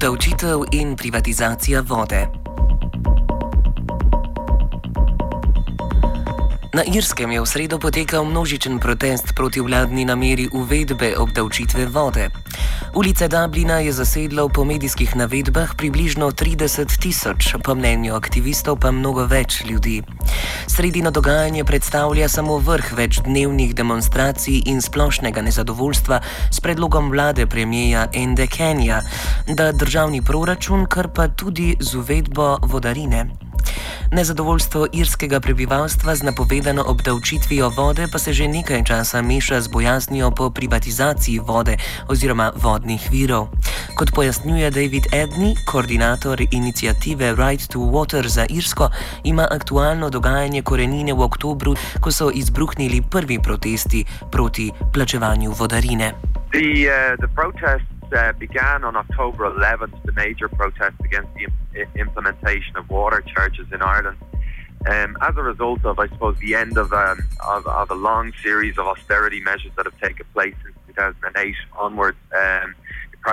Obdavčitev in privatizacija vode. Na Irskem je v sredo potekal množičen protest proti vladni nameri uvedbe obdavčitve vode. Ulice Dublina je zasedlo po medijskih navedbah približno 30 tisoč, po mnenju aktivistov pa mnogo več ljudi. Sredino dogajanje predstavlja samo vrh večdnevnih demonstracij in splošnega nezadovoljstva s predlogom vlade premijeja Ende Kenja, da državni proračun krpa tudi z uvedbo vodarine. Nezadovoljstvo irskega prebivalstva z napovedano obdavčitvijo vode pa se že nekaj časa meša z bojaznijo po privatizaciji vode oziroma vodnih virov. Kot pojasnjuje David Edney, koordinator inicijative Right to Water za Irsko, ima aktualno dogajanje korenine v oktobru, ko so izbruhnili prvi protesti proti plačevanju vodarine. The, uh, the uh, began on October 11th, the major protest against the Im- implementation of water charges in Ireland. Um, as a result of, I suppose, the end of, um, of, of, a long series of austerity measures that have taken place since 2008 onwards, um,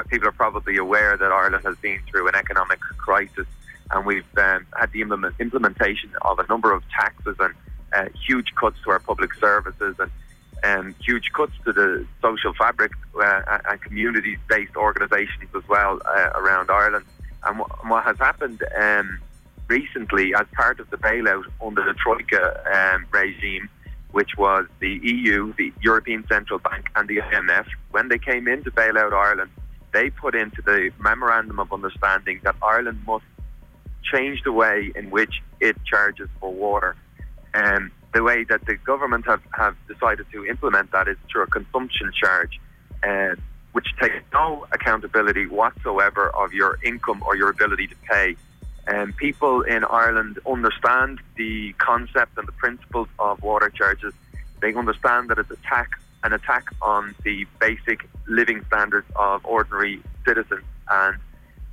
people are probably aware that Ireland has been through an economic crisis, and we've um, had the implement- implementation of a number of taxes and uh, huge cuts to our public services and um, huge cuts to the social fabric uh, and community-based organisations as well uh, around Ireland. And, w- and, what has happened um, recently, as part of the bailout under the Troika um, regime, which was the EU, the European Central Bank, and the IMF, when they came in to bail out Ireland, they put into the memorandum of understanding that Ireland must change the way in which it charges for water. Um, the way that the government have, have decided to implement that is through a consumption charge, uh, which takes no accountability whatsoever of your income or your ability to pay. And people in Ireland understand the concept and the principles of water charges. They understand that it's attack an attack on the basic living standards of ordinary citizens and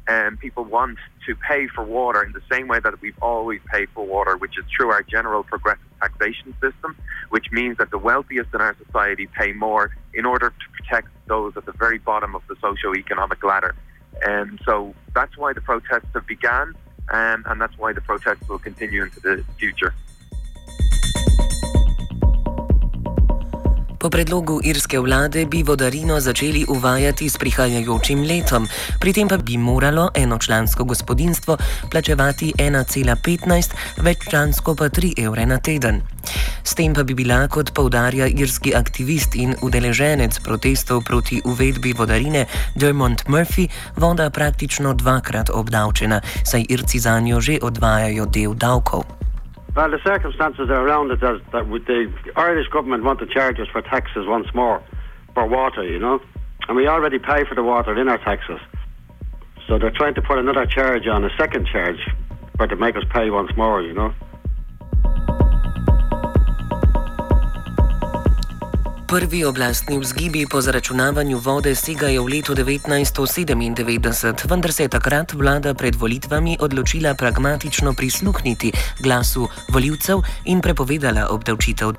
um, people want to pay for water in the same way that we've always paid for water, which is through our general progressive taxation system, which means that the wealthiest in our society pay more in order to protect those at the very bottom of the socio-economic ladder. And so that's why the protests have begun, um, and that's why the protests will continue into the future. Po predlogu irske vlade bi vodarino začeli uvajati s prihajajočim letom, pri tem pa bi moralo enočlansko gospodinstvo plačevati 1,15, veččlansko pa 3 evre na teden. S tem pa bi bila, kot povdarja irski aktivist in udeleženec protestov proti uvedbi vodarine Dermont Murphy, voda praktično dvakrat obdavčena, saj irci za njo že odvajajo del davkov. Well, the circumstances are around it as that the Irish government want to charge us for taxes once more for water, you know, and we already pay for the water in our taxes. So they're trying to put another charge on, a second charge, for to make us pay once more, you know. Prvi oblastni vzgibi po zaračunavanju vode segajo v letu 1997, vendar se je takrat vlada pred volitvami odločila pragmatično prisluhniti glasu voljivcev in prepovedala obdavčitev.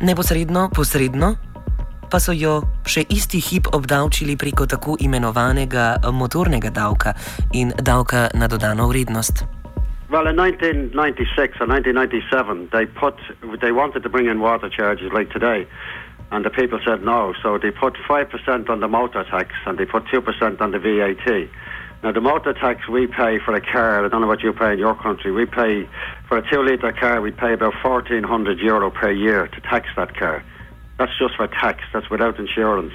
Neposredno, posredno pa so jo še isti hip obdavčili preko tako imenovanega motornega davka in davka na dodano vrednost. Well, in 1996 or 1997, they put they wanted to bring in water charges like today, and the people said no. So they put five percent on the motor tax and they put two percent on the VAT. Now, the motor tax we pay for a car, I don't know what you pay in your country, we pay for a two litre car, we pay about 1400 euro per year to tax that car. That's just for tax, that's without insurance.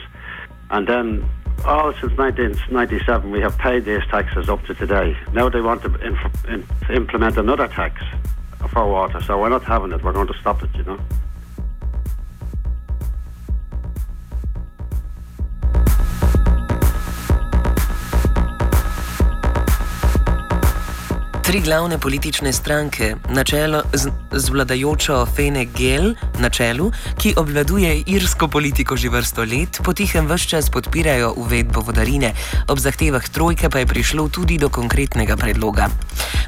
And then, all since 1997, we have paid these taxes up to today. Now they want to inf- in- implement another tax for water, so we're not having it, we're going to stop it, you know. Tri glavne politične stranke, čelo z, z vladajočo Fene Gel na čelu, ki obvladuje irsko politiko že vrsto let, potihem vse čas podpirajo uvedbo vodarine, ob zahtevah trojke pa je prišlo tudi do konkretnega predloga.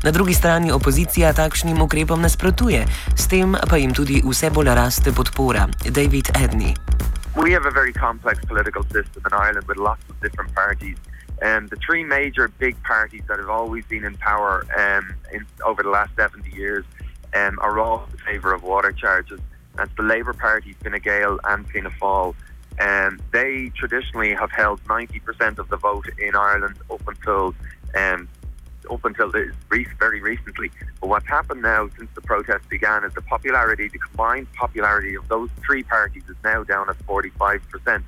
Na drugi strani opozicija takšnim ukrepom nasprotuje, s tem pa jim tudi vse bolj raste podpora. David Edney. We have a very complex political system in Ireland with lots of different parties. Um, the three major big parties that have always been in power um, in, over the last 70 years um, are all in favour of water charges. That's the Labour Party, Fine Gael, and Fianna Fáil. Um, they traditionally have held 90% of the vote in Ireland up until um, up until very recently. But what's happened now since the protests began is the popularity, the combined popularity of those three parties is now down at 45%.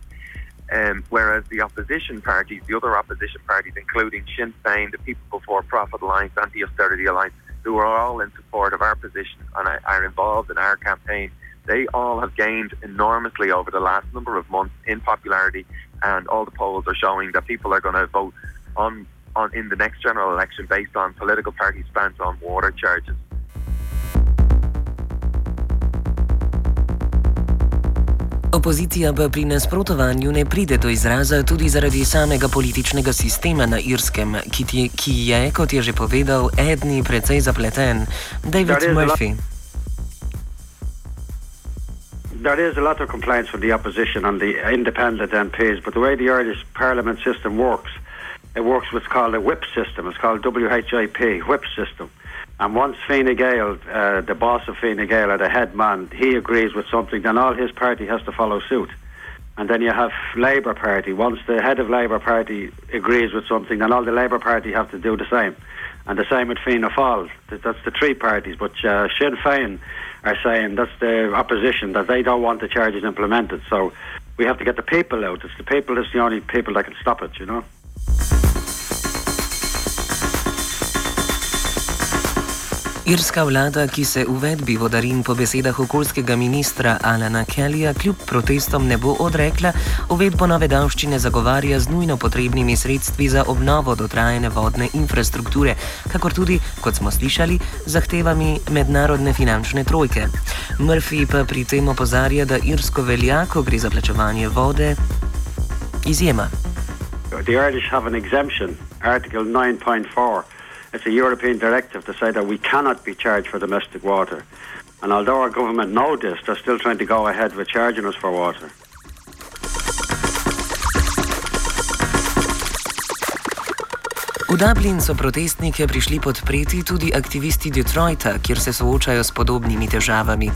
Um, whereas the opposition parties, the other opposition parties, including Sinn Féin, the People Before Profit Alliance, Anti Austerity Alliance, who are all in support of our position and are involved in our campaign, they all have gained enormously over the last number of months in popularity. And all the polls are showing that people are going to vote on, on in the next general election based on political party stance on water charges. Opozicija pa pri nasprotovanju ne pride do izraza tudi zaradi samega političnega sistema na Irskem, ki, ti, ki je, kot je že povedal, edni precej zapleten. David Murphy. There is a lot of complaints from the opposition and the independent MPs, but the way the Irish Parliament system works, it works what's called a whip system. It's called WHIP, whip system. And once Fine Gael, uh, the boss of Fine Gael, or the head man, he agrees with something, then all his party has to follow suit. And then you have Labour Party. Once the head of Labour Party agrees with something, then all the Labour Party have to do the same. And the same with Fianna Fáil. That's the three parties. But uh, Sinn Féin are saying that's the opposition, that they don't want the charges implemented. So we have to get the people out. It's the people that's the only people that can stop it, you know. Irska vlada, ki se uvedbi vodarin po besedah okoljskega ministra Alana Kellyja kljub protestom ne bo odrekla, uvedbo nove davščine zagovarja z nujno potrebnimi sredstvi za obnovo dotrajene vodne infrastrukture, kakor tudi, kot smo slišali, zahtevami mednarodne finančne trojke. Murphy pa pri tem opozarja, da Irsko velja, ko gre za plačevanje vode, izjema. The Irish have an exemption, Article 9.4. It's a European directive to say that we cannot be charged for domestic water. And although our government know this, they're still trying to go ahead with charging us for water. V Dublin so protestnike prišli podpreti tudi aktivisti Detroita, kjer se soočajo s podobnimi težavami.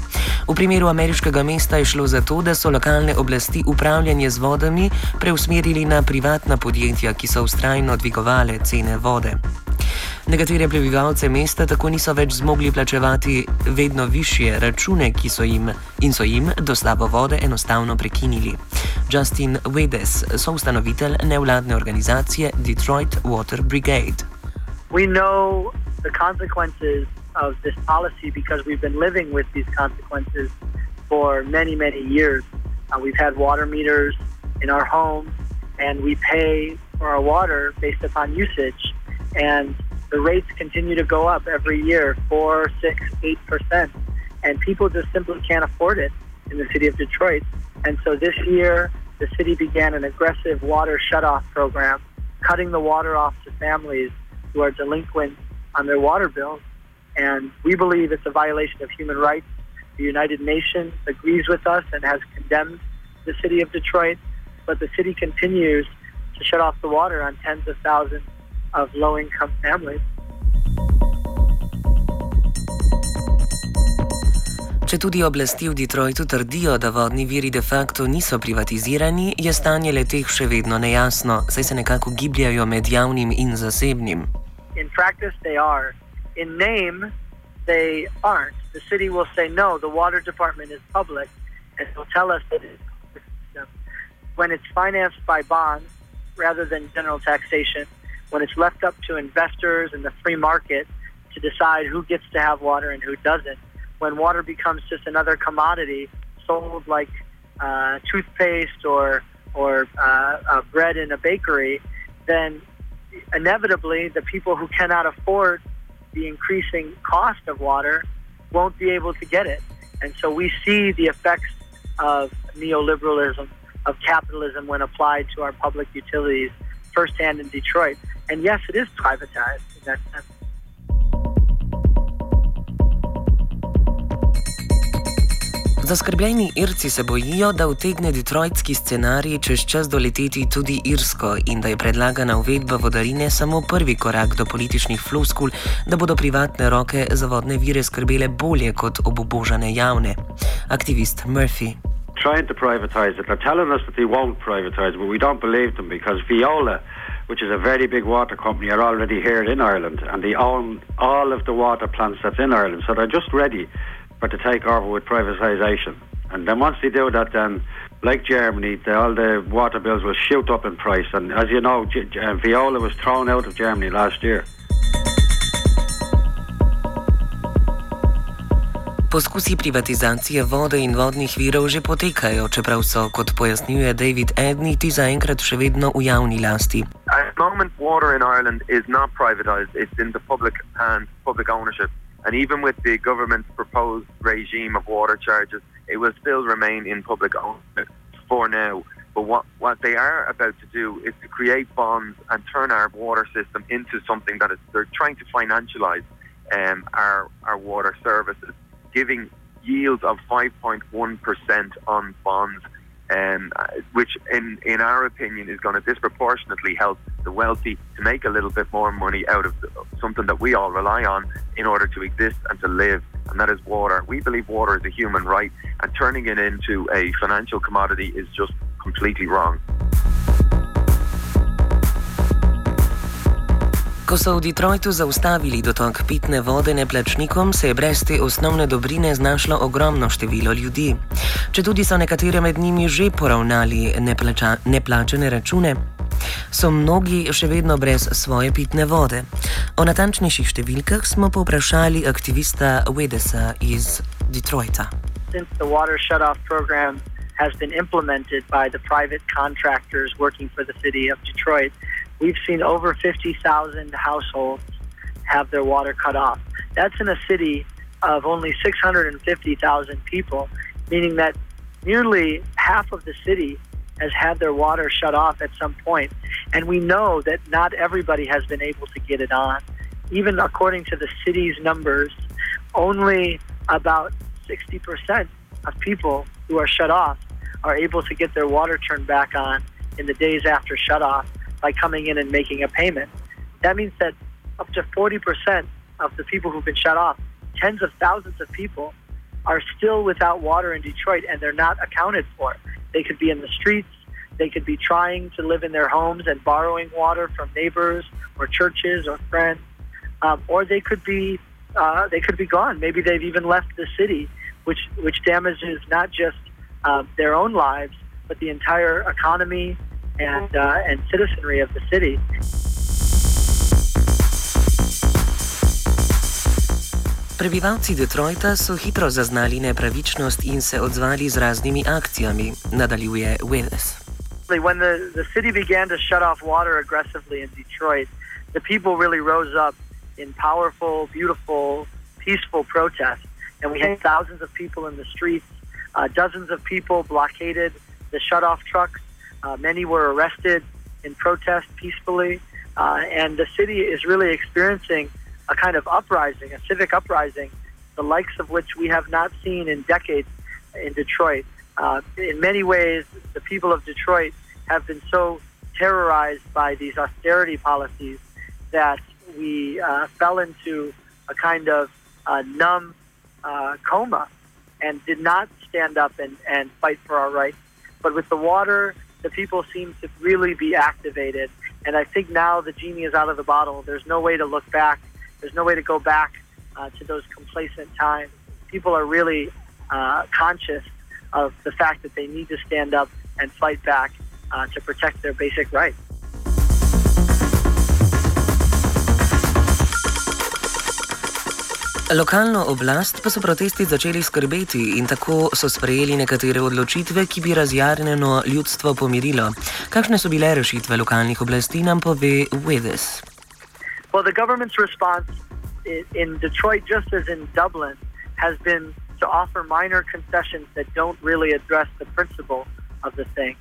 V primeru ameriškega mesta je šlo za to, da so lokalne oblasti upravljanje z vodami preusmerili na privatna podjetja, ki so ustrajno dvigovale cene vode. Nekatere prebivalce mesta tako niso več zmogli plačevati vedno više račune, ki so jim in so jim dostavo vode enostavno prekinili. Justin Wedes, soustanovitelj nevladne organizacije Detroit Water Brigade. We know the consequences of this policy because we've been living with these consequences for many, many years. Uh, we've had water meters in our homes and we pay for our water based upon usage. And the rates continue to go up every year four, six, eight percent. And people just simply can't afford it in the city of Detroit. And so this year, the city began an aggressive water shutoff program, cutting the water off to families who are delinquent on their water bills. And we believe it's a violation of human rights. The United Nations agrees with us and has condemned the city of Detroit, but the city continues to shut off the water on tens of thousands of low income families. Če tudi oblasti v Detroitu trdijo, da vodni viri de facto niso privatizirani, je stanje leteh še vedno nejasno, saj se nekako gibljajo med javnim in zasebnim. In practice, they are. In name, they aren't. The city will say, no, the water department is public, and they'll tell us that it's when it's financed by bonds rather than general taxation, when it's left up to investors and the free market to decide who gets to have water and who doesn't, when water becomes just another commodity sold like uh, toothpaste or or uh, bread in a bakery, then inevitably the people who cannot afford the increasing cost of water won't be able to get it. And so we see the effects of neoliberalism, of capitalism when applied to our public utilities firsthand in Detroit. And yes, it is privatized in that sense. Zaskrbljeni Irci se bojijo, da utegne detroitski scenarij čez čas doleteti tudi Irsko in da je predlagana uvedba vodarine samo prvi korak do političnih floskul, da bodo privatne roke za vodne vire skrbele bolje kot obubožane javne. Aktivist Murphy. Trying to privatize it. They're telling us that they won't privatize, but we don't believe them because Viola, which is a very big water company, are already here in Ireland and they own all of the water plants that's in Ireland. So they're just ready for to take over with privatisation. And then once they do that, then like Germany, the, all the water bills will shoot up in price. And as you know, G- G- uh, Viola was thrown out of Germany last year. Poskusi privatizacije vode in vodnih virov že potekajo, čeprav so, kot pojasnjuje David Edney, ti zaenkrat še vedno v javni lasti. At the moment, water in Ireland is not privatised; it's in the public hands, public ownership. And even with the government's proposed regime of water charges, it will still remain in public ownership for now. But what, what they are about to do is to create bonds and turn our water system into something that is, they're trying to financialize um, our, our water services, giving yields of 5.1% on bonds, um, which, in, in our opinion, is going to disproportionately help the wealthy to make a little bit more money out of something that we all rely on in order to exist and to live, and that is water. We believe water is a human right, and turning it into a financial commodity is just completely wrong. Ko so v Detroitu zaustavili dotok pitne vode neplačnikom, se je brez te osnovne dobrine znašlo ogromno število ljudi. Če tudi so nekatere med njimi že poravnali neplača, neplačene račune, so mnogi še vedno brez svoje pitne vode. O natančnejših številkah smo povprašali aktivista Wedesa iz Detroita. Since the water shutoff program has been implemented by the private contractors working for the city of Detroit, we've seen over 50,000 households have their water cut off. That's in a city of only 650,000 people, meaning that nearly half of the city has had their water shut off at some point. And we know that not everybody has been able to get it on. Even according to the city's numbers, only about 60% of people who are shut off are able to get their water turned back on in the days after shut off by coming in and making a payment. That means that up to 40% of the people who've been shut off, tens of thousands of people, are still without water in Detroit and they're not accounted for. They could be in the streets, they could be trying to live in their homes and borrowing water from neighbors or churches or friends, um, or they could be uh, they could be gone. Maybe they've even left the city, which which damages not just uh, their own lives but the entire economy and uh, and citizenry of the city. Prebivalci Detroita so hitro zaznali nepravičnost in se odzvali z raznimi akcijami, nadaljuje Willis. When the, the city began to shut off water aggressively in Detroit, the people really rose up in powerful, beautiful, peaceful protest. And we had thousands of people in the streets. Uh, dozens of people blockaded the shut-off trucks. Uh, many were arrested in protest peacefully. Uh, and the city is really experiencing a kind of uprising, a civic uprising, the likes of which we have not seen in decades in Detroit. Uh, in many ways, the people of Detroit have been so terrorized by these austerity policies that we uh, fell into a kind of uh, numb uh, coma and did not stand up and, and fight for our rights. But with the water, the people seem to really be activated. And I think now the genie is out of the bottle. There's no way to look back. There's no way to go back uh, to those complacent times. People are really uh, conscious of the fact that they need to stand up and fight back uh, to protect their basic rights. Lokalno oblast pa so protesti začeli skrbeti in tako so sprejeli nekatere odločitve, ki bi razjarjeno ljudstvo pomirilo. Kakšne so bile rešitve lokalnih oblasti, nam pove Wedes. Well, the government's response in, Detroit, just as in Dublin, has been to offer minor concessions that don't really address the principle of the thing.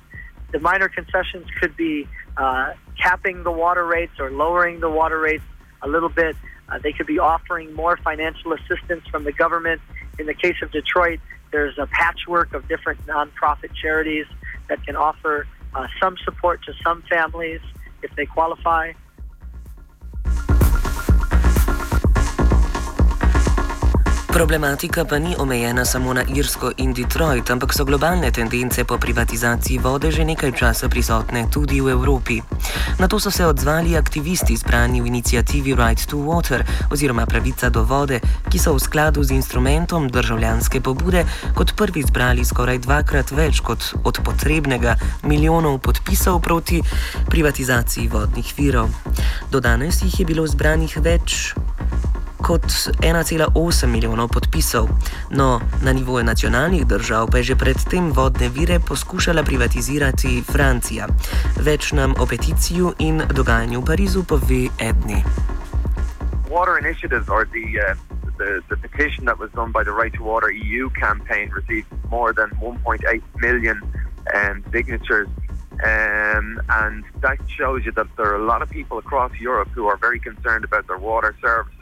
The minor concessions could be uh, capping the water rates or lowering the water rates a little bit. Uh, they could be offering more financial assistance from the government. In the case of Detroit, there's a patchwork of different nonprofit charities that can offer uh, some support to some families if they qualify. Problematika pa ni omejena samo na Irsko in Detroit, ampak so globalne tendence po privatizaciji vode že nekaj časa prisotne tudi v Evropi. Na to so se odzvali aktivisti zbrani v inicijativi Right to Water oziroma pravica do vode, ki so v skladu z instrumentom državljanske pobude kot prvi zbrali skoraj dvakrat več kot od potrebnega milijonov podpisov proti privatizaciji vodnih virov. Do danes jih je bilo zbranih več kot 1,8 milijonov podpisov. No, na nivoju nacionalnih držav pa je že predtem vodne vire poskušala privatizirati Francija. Več nam o peticiju in dogajanju v Parizu pove Edni. Water initiatives or the, uh, the the petition that was done by the Right to Water EU campaign received more than 1.8 million um, signatures. Um, and that shows you that there are a lot of people across Europe who are very concerned about their water services.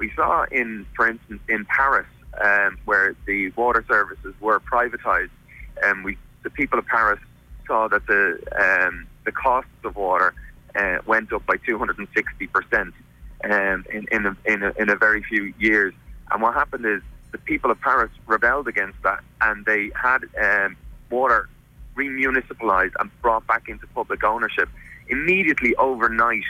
We saw in, for instance, in Paris, um, where the water services were privatized, and um, we, the people of Paris saw that the um, the costs of water uh, went up by 260 percent um, in in a, in, a, in a very few years. And what happened is the people of Paris rebelled against that, and they had um, water remunicipalized and brought back into public ownership. Immediately overnight,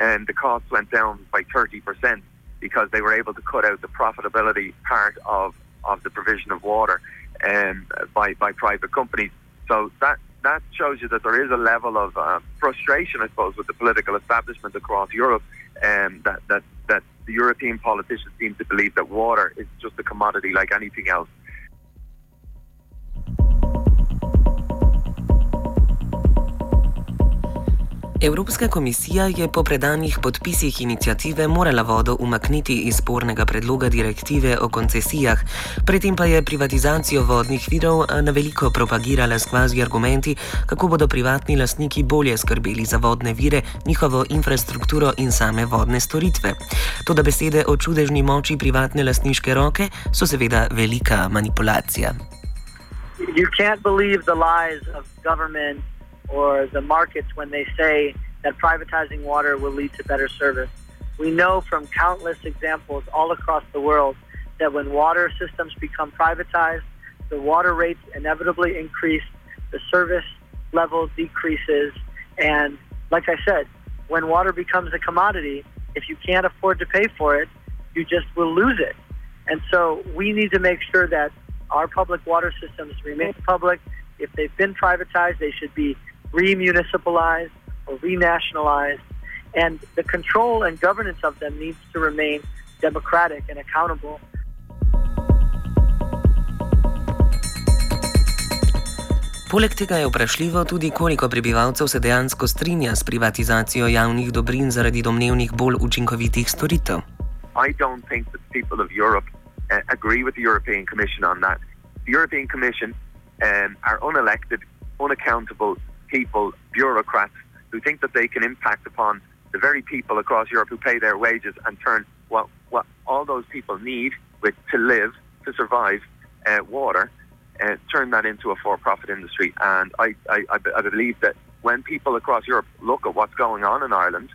and um, the costs went down by 30 percent because they were able to cut out the profitability part of, of the provision of water um, by, by private companies. So that that shows you that there is a level of uh, frustration, I suppose, with the political establishment across Europe, um, that, that, that the European politicians seem to believe that water is just a commodity like anything else. Evropska komisija je po predanih podpisih inicijative morala vodo umakniti iz spornega predloga direktive o koncesijah, predtem pa je privatizacijo vodnih virov na veliko propagirala s kvazi argumenti, kako bodo privatni lastniki bolje skrbeli za vodne vire, njihovo infrastrukturo in same vodne storitve. Toda besede o čudežni moči privatne lastniške roke so seveda velika manipulacija. You can't believe the lies of government. Or the markets when they say that privatizing water will lead to better service. We know from countless examples all across the world that when water systems become privatized, the water rates inevitably increase, the service level decreases, and like I said, when water becomes a commodity, if you can't afford to pay for it, you just will lose it. And so we need to make sure that our public water systems remain public. If they've been privatized, they should be remunicipalized or renationalized, and the control and governance of them needs to remain democratic and accountable. Poleg tega je vprašljivo tudi, koliko prebivalcev se dejansko strinja s privatizacijo javnih dobrin zaradi domnevnih bolj učinkovitih storitev. I don't think that people of Europe uh, agree with the European Commission on that. The European Commission um, are unelected, unaccountable, people, bureaucrats, who think that they can impact upon the very people across Europe who pay their wages and turn what, what all those people need with, to live, to survive, uh, water, uh, turn that into a for-profit industry. And I, I, I believe that when people across Europe look at what's going on in Ireland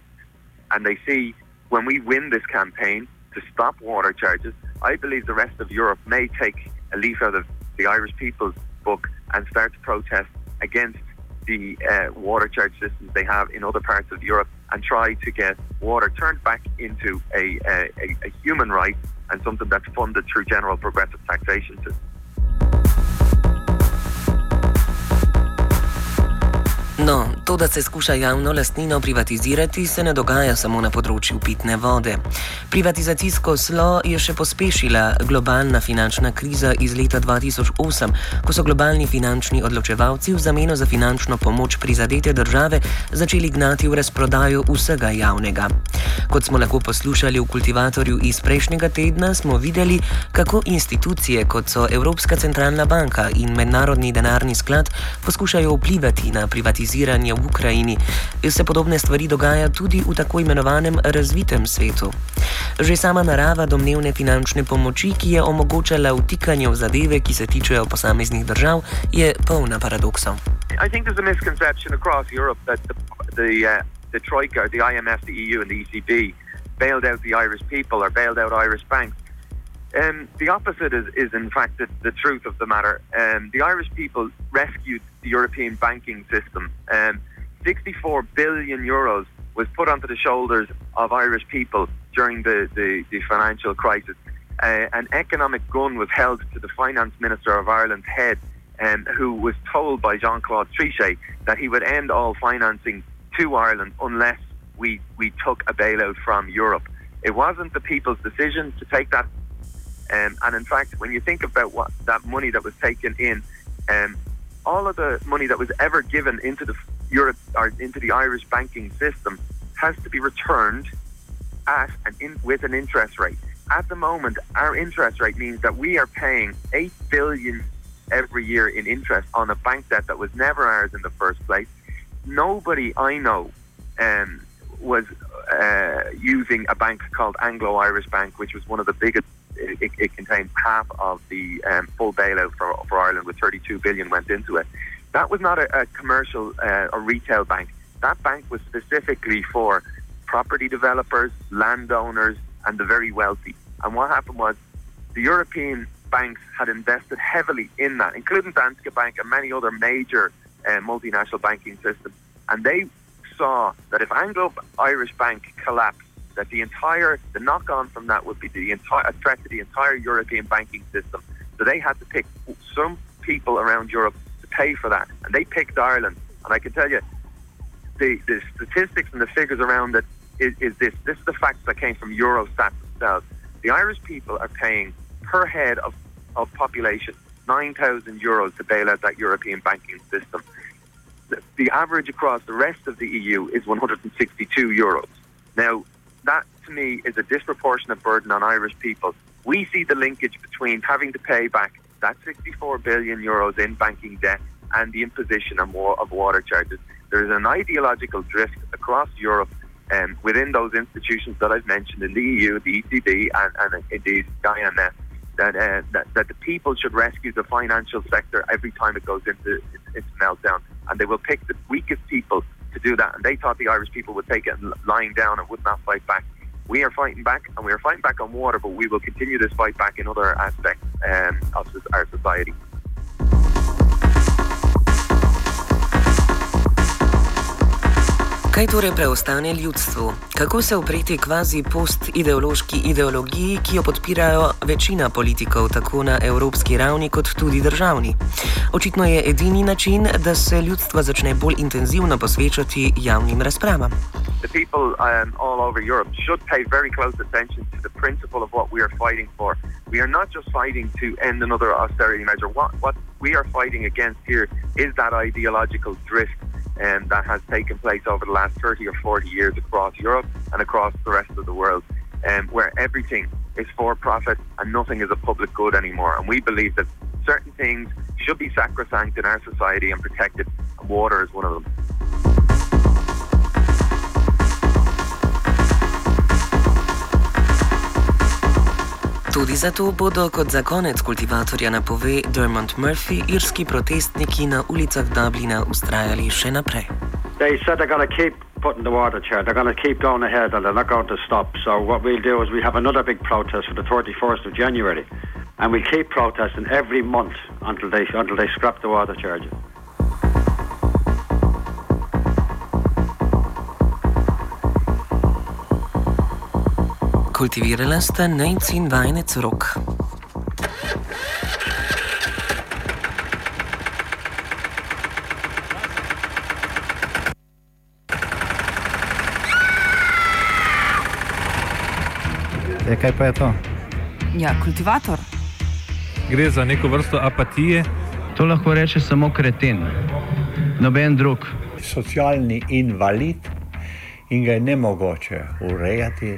and they see when we win this campaign to stop water charges, I believe the rest of Europe may take a leaf out of the Irish People's book and start to protest against the uh, water charge systems they have in other parts of Europe and try to get water turned back into a, a, a human right and something that's funded through general progressive taxation system. No, to, da se skuša javno lastnino privatizirati, se ne dogaja samo na področju pitne vode. Privatizacijsko slo je še pospešila globalna finančna kriza iz leta 2008, ko so globalni finančni odločevalci v zameno za finančno pomoč prizadete države začeli gnati v razprodajo vsega javnega. Kot smo lahko poslušali v kultivatorju iz prejšnjega tedna, smo videli, kako institucije kot so Evropska centralna banka in Mednarodni denarni sklad poskušajo vplivati na privatizacijo organiziranja v Ukrajini, se podobne stvari dogaja tudi v tako imenovanem razvitem svetu. Že sama narava domnevne finančne pomoči, ki je omogočala vtikanje v zadeve, ki se tičejo posameznih držav, je polna paradoksov. I think there's a misconception across Europe that the, the, uh, the Troika, the IMF, the EU, and the ECB bailed out the Irish people or bailed out Irish banks. Um, the opposite is, is in fact, the, the truth of the matter. Um, the Irish people rescued the European banking system. Um, 64 billion euros was put onto the shoulders of Irish people during the, the, the financial crisis. Uh, an economic gun was held to the finance minister of Ireland's head, um, who was told by Jean Claude Trichet that he would end all financing to Ireland unless we, we took a bailout from Europe. It wasn't the people's decision to take that um, and in fact, when you think about what that money that was taken in, um, all of the money that was ever given into the Europe or into the Irish banking system has to be returned at an in, with an interest rate. At the moment, our interest rate means that we are paying eight billion every year in interest on a bank debt that was never ours in the first place. Nobody I know um, was uh, using a bank called Anglo Irish Bank, which was one of the biggest it, it contained half of the um, full bailout for, for Ireland, with 32 billion went into it. That was not a, a commercial uh, or retail bank. That bank was specifically for property developers, landowners, and the very wealthy. And what happened was the European banks had invested heavily in that, including Danske Bank and many other major uh, multinational banking systems. And they saw that if Anglo Irish Bank collapsed, that the entire the knock on from that would be the entire threat to the entire European banking system. So they had to pick some people around Europe to pay for that, and they picked Ireland. And I can tell you, the the statistics and the figures around it is, is this. This is the facts that came from Eurostat themselves. The Irish people are paying per head of of population nine thousand euros to bail out that European banking system. The, the average across the rest of the EU is 162 euros. Now, that to me is a disproportionate burden on Irish people. We see the linkage between having to pay back that 64 billion euros in banking debt and the imposition of, more, of water charges. There is an ideological drift across Europe um, within those institutions that I've mentioned in the EU, the ECB, and, and indeed the IMF. That, uh, that, that the people should rescue the financial sector every time it goes into its meltdown, and they will pick the weakest people to do that, and they thought the Irish people would take it lying down and would not fight back. We are fighting back, and we are fighting back on water, but we will continue this fight back in other aspects um, of our society. Kaj torej preostane ljudstvu? Kako se upreti kvazi post-ideološki ideologiji, ki jo podpirajo večina politikov, tako na evropski ravni, kot tudi državni? Očitno je edini način, da se ljudstvo začne bolj intenzivno posvečati javnim razpravam. The people um, all over Europe should pay very close attention to the principle of what we are fighting for. We are not just fighting to end another austerity measure. What, what we are fighting against here is that ideological drift um, that has taken place over the last 30 or 40 years across Europe and across the rest of the world, um, where everything is for profit and nothing is a public good anymore. And we believe that certain things should be sacrosanct in our society and protected, water is one of them. Tudi zato bodo kot za konec kultivatorja napove Dermot Murphy irski protestniki na ulicah Dublina ustrajali še naprej. They said they're going to keep putting the water chair. They're going to keep going ahead and they're not going to stop. So what we'll do is we have another big protest for the 31st of January. And we'll keep protesting every month until they, until they scrap the water charges. Kultivirala sta Nejc in vajenec rok. Ja, kaj pa je to? Ja, kultivator. Gre za neko vrsto apatije. To lahko reče samo kreten, noben drug. Socialni invalid in ga je ne mogoče urejati.